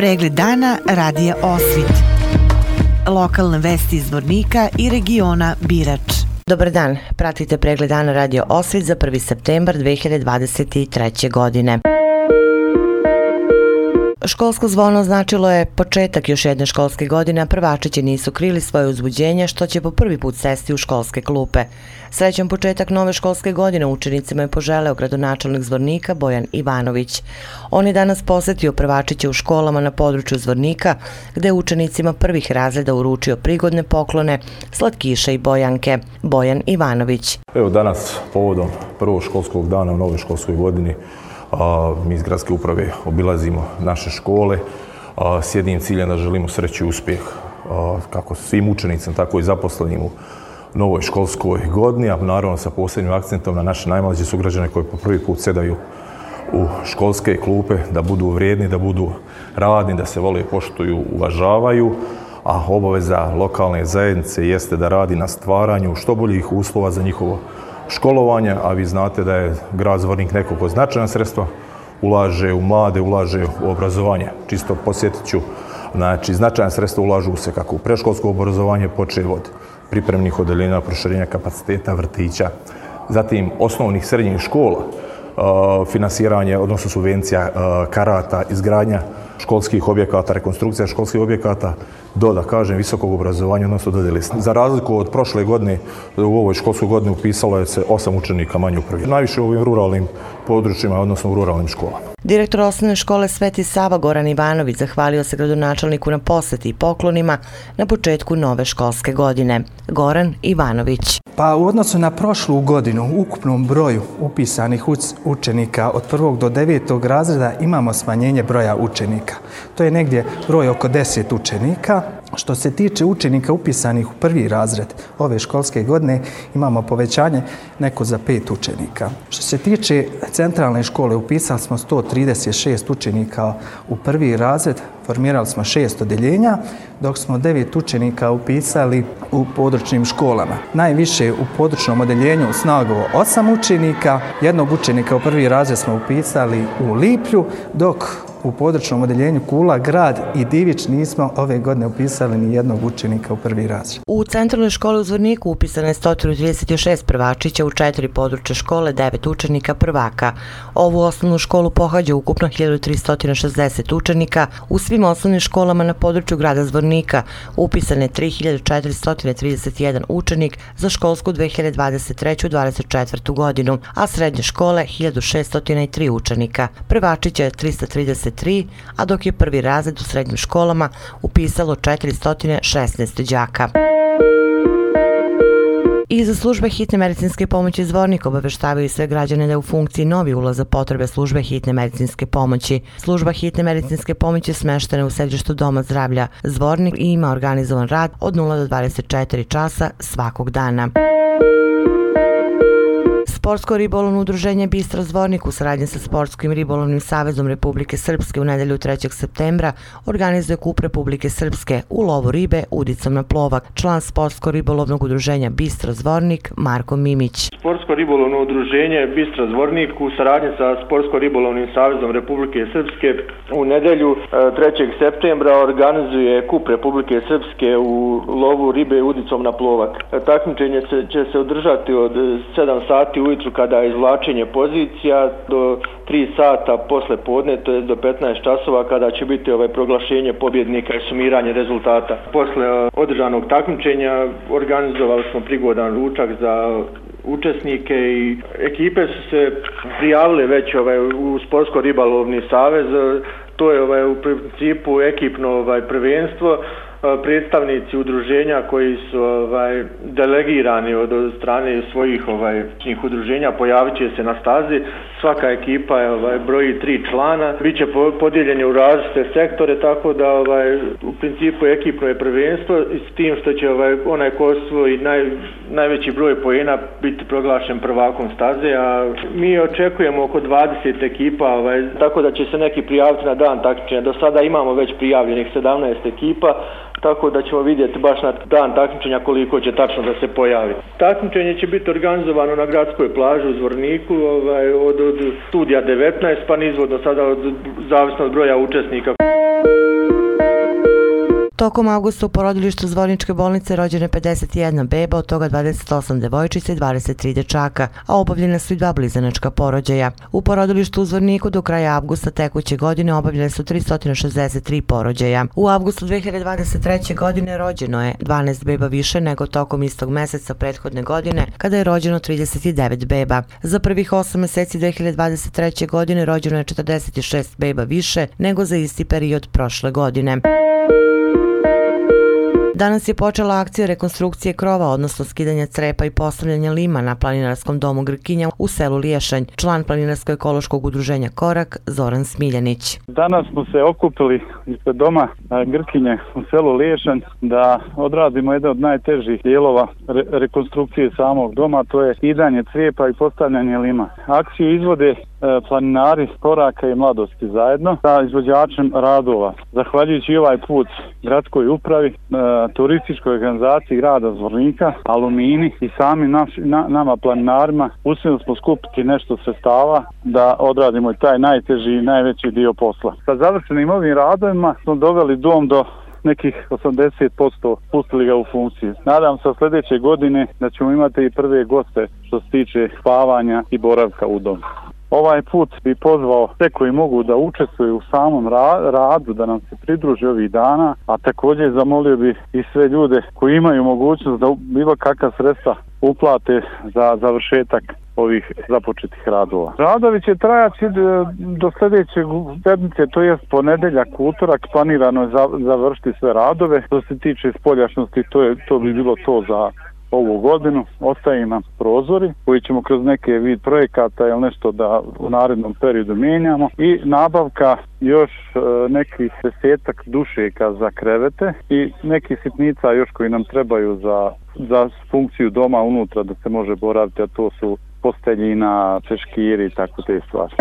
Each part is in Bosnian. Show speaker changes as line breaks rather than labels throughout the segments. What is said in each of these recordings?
Pregled dana radija Osvit. Lokalne vesti iz Vornika i regiona Birač.
Dobar dan, pratite pregled dana radio Osvit za 1. septembar 2023. godine. Školsko zvono značilo je početak još jedne školske godine, a prvačići nisu krili svoje uzbuđenje što će po prvi put sesti u školske klupe. Srećan početak nove školske godine učenicima je poželeo gradonačelnik Zvornika Bojan Ivanović. On je danas posetio prvačiće u školama na području Zvornika, gde je učenicima prvih razreda uručio prigodne poklone, slatkiše i bojanke. Bojan Ivanović.
Evo danas povodom prvog školskog dana u nove školskoj godini mi iz gradske uprave obilazimo naše škole s jednim ciljem da želimo sreću i uspjeh kako svim učenicama, tako i zaposlenim u novoj školskoj godini, a naravno sa posebnim akcentom na naše najmlađe sugrađane koji po prvi put sedaju u školske klupe, da budu vrijedni, da budu radni, da se vole, poštuju, uvažavaju, a obaveza lokalne zajednice jeste da radi na stvaranju što boljih uslova za njihovo školovanja, a vi znate da je grad Zvornik neko ko značajna sredstva ulaže u mlade, ulaže u obrazovanje. Čisto posjetit ću, znači značajna sredstva ulažu se kako u preškolsko obrazovanje, poče od pripremnih odeljenja, proširenja kapaciteta, vrtića, zatim osnovnih srednjih škola, finansiranje, odnosno subvencija karata, izgradnja školskih objekata, rekonstrukcija školskih objekata, do, da kažem, visokog obrazovanja, odnosno do delisne. Za razliku od prošle godine, u ovoj školskoj godini upisalo je se osam učenika manje u prvi. Najviše u ovim ruralnim područjima, odnosno u ruralnim školama.
Direktor osnovne škole Sveti Sava Goran Ivanović zahvalio se gradonačelniku na poseti i poklonima na početku nove školske godine. Goran Ivanović.
Pa u odnosu na prošlu godinu, u ukupnom broju upisanih učenika od prvog do devetog razreda imamo smanjenje broja učenika. To je negdje broj oko deset učenika. Što se tiče učenika upisanih u prvi razred ove školske godine, imamo povećanje neko za pet učenika. Što se tiče centralne škole, upisali smo 136 učenika u prvi razred, formirali smo šest odeljenja, dok smo devet učenika upisali u područnim školama. Najviše u područnom odeljenju u Snagovo osam učenika, jednog učenika u prvi razred smo upisali u Liplju, dok u područnom odeljenju Kula, Grad i Divić nismo ove godine upisali ni jednog učenika u prvi razred.
U centralnoj školi u Zvorniku upisano je 136 prvačića u četiri područja škole, devet učenika prvaka. Ovu osnovnu školu pohađa ukupno 1360 učenika. U svim osnovnim školama na području grada Zvornika upisane 3431 učenik za školsku 2023-2024 godinu, a srednje škole 1603 učenika. Prvačića je 330 23, a dok je prvi razred u srednjim školama upisalo 416 đaka. I za službe hitne medicinske pomoći Zvornik obaveštavaju sve građane da je u funkciji novi ulaz za potrebe službe hitne medicinske pomoći. Služba hitne medicinske pomoći je smeštena u sedištu Doma zdravlja Zvornik i ima organizovan rad od 0 do 24 časa svakog dana. Sportsko ribolovno udruženje Bistra Zvornik u saradnji sa Sportskim ribolovnim savezom Republike Srpske u nedelju 3. septembra organizuje kup Republike Srpske u lovu ribe udicom na plovak. Član Sportsko ribolovnog udruženja Bistra Zvornik Marko Mimić.
Sportsko ribolovno udruženje Bistra Zvornik u saradnji sa Sportsko ribolovnim savezom Republike Srpske u nedelju e, 3. Septembra organizuje kup Republike Srpske u lovu ribe udicom na plovak. E, takmičenje će se održati od 7 sati ujutru ujutru kada je izvlačenje pozicija do 3 sata posle podne, to je do 15 časova kada će biti ovaj proglašenje pobjednika i sumiranje rezultata. Posle e, održanog takmičenja organizovali smo prigodan ručak za učesnike i ekipe su se prijavile već ovaj, u Sportsko ribalovni savez. To je ovaj, u principu ekipno ovaj, prvenstvo E, predstavnici udruženja koji su ovaj delegirani od strane svojih ovaj njih udruženja pojavit će se na stazi. Svaka ekipa je ovaj broji tri člana. Biće podijeljeni u različite sektore tako da ovaj u principu ekipno je prvenstvo s tim što će ovaj onaj ko osvoji naj, najveći broj poena biti proglašen prvakom staze a mi očekujemo oko 20 ekipa ovaj tako da će se neki prijaviti na dan takmičenja. Do sada imamo već prijavljenih 17 ekipa tako da ćemo vidjeti baš na dan takmičenja koliko će tačno da se pojavi. Takmičenje će biti organizovano na gradskoj plaži u Zvorniku ovaj, od, od studija 19 pa nizvodno sada od, zavisno od broja učesnika.
Tokom augusta u porodilištu Zvorničke bolnice rođene 51 beba, od toga 28 devojčice i 23 dečaka, a obavljena su i dva blizanačka porođaja. U porodilištu u Zvorniku do kraja avgusta tekuće godine obavljene su 363 porođaja. U avgustu 2023. godine rođeno je 12 beba više nego tokom istog meseca prethodne godine, kada je rođeno 39 beba. Za prvih 8 meseci 2023. godine rođeno je 46 beba više nego za isti period prošle godine. Danas je počela akcija rekonstrukcije krova, odnosno skidanja crepa i postavljanja lima na planinarskom domu Grkinja u selu Liješanj. Član planinarsko-ekološkog udruženja Korak, Zoran Smiljanić.
Danas smo se okupili ispred doma Grkinje u selu Liješanj da odradimo jedan od najtežih dijelova re rekonstrukcije samog doma, to je skidanje crepa i postavljanje lima. Akciju izvode e, planinari koraka i mladosti zajedno sa izvođačem radova. Zahvaljujući ovaj put gradskoj upravi, e, turističkoj organizaciji grada Zvornika, Alumini i sami naš, na, nama planinarima uspjeli smo skupiti nešto sredstava da odradimo taj najteži i najveći dio posla. Sa završenim ovim radovima smo doveli dom do nekih 80% pustili ga u funkciju. Nadam se sljedeće godine da ćemo imati i prve goste što se tiče spavanja i boravka u domu. Ovaj put bi pozvao sve koji mogu da učestvuju u samom radu, da nam se pridruže ovih dana, a također zamolio bi i sve ljude koji imaju mogućnost da bilo kakva sredstva uplate za završetak ovih započetih radova. Radovi će trajati e, do sljedećeg sedmice, to je ponedeljak, utorak, planirano je završiti sve radove. Što se tiče spoljašnosti, to, je, to bi bilo to za ovu godinu, ostaje nam prozori koji ćemo kroz neke vid projekata ili nešto da u narednom periodu mijenjamo i nabavka još e, nekih desetak dušeka za krevete i neki sitnica još koji nam trebaju za, za funkciju doma unutra da se može boraviti, a to su posteljina, češkiri i tako te stvari.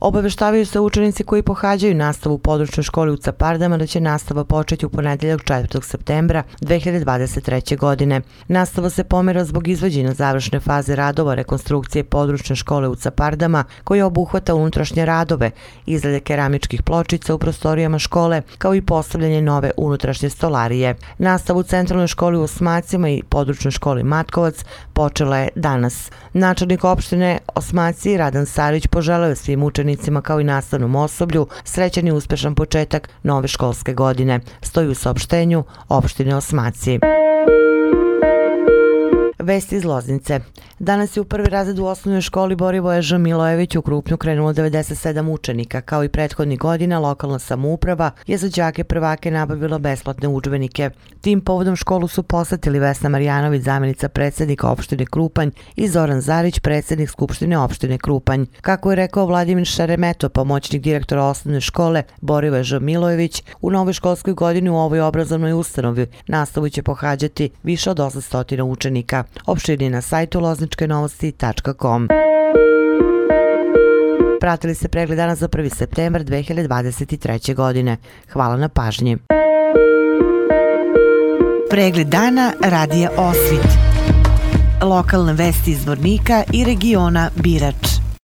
Obaveštavaju se učenici koji pohađaju nastavu u područnoj školi u Capardama da će nastava početi u ponedeljak 4. septembra 2023. godine. Nastava se pomera zbog izvođenja završne faze radova rekonstrukcije područne škole u Capardama koji obuhvata unutrašnje radove, izrade keramičkih pločica u prostorijama škole kao i postavljanje nove unutrašnje stolarije. Nastavu u centralnoj školi u Osmacima i područnoj školi Matkovac počela je danas. Načelnik opštine Osmaci Radan Sarić poželeo svim učenicima učenicima kao i nastavnom osoblju srećan i uspešan početak nove školske godine. Stoji u saopštenju opštine Osmaci. Vesti iz Loznice. Danas je u prvi razred u osnovnoj školi Borivoje Ž. Milojević u Krupnju krenulo 97 učenika. Kao i prethodnih godina, lokalna samouprava je za džake prvake nabavila besplatne učbenike. Tim povodom školu su posatili Vesna Marjanović, zamjenica predsjednika opštine Krupanj i Zoran Zarić, predsjednik Skupštine opštine Krupanj. Kako je rekao Vladimir Šaremeto, pomoćnik direktora osnovne škole Borivoje Ž. Milojević, u novoj školskoj godini u ovoj obrazovnoj ustanovi nastavu će pohađati više od 800 učenika opširni na sajtu lozničkenovosti.com. Pratili se pregled dana za 1. septembar 2023. godine. Hvala na pažnji.
Pregled dana radija Osvit. Lokalne vesti iz Vornika i regiona Birač.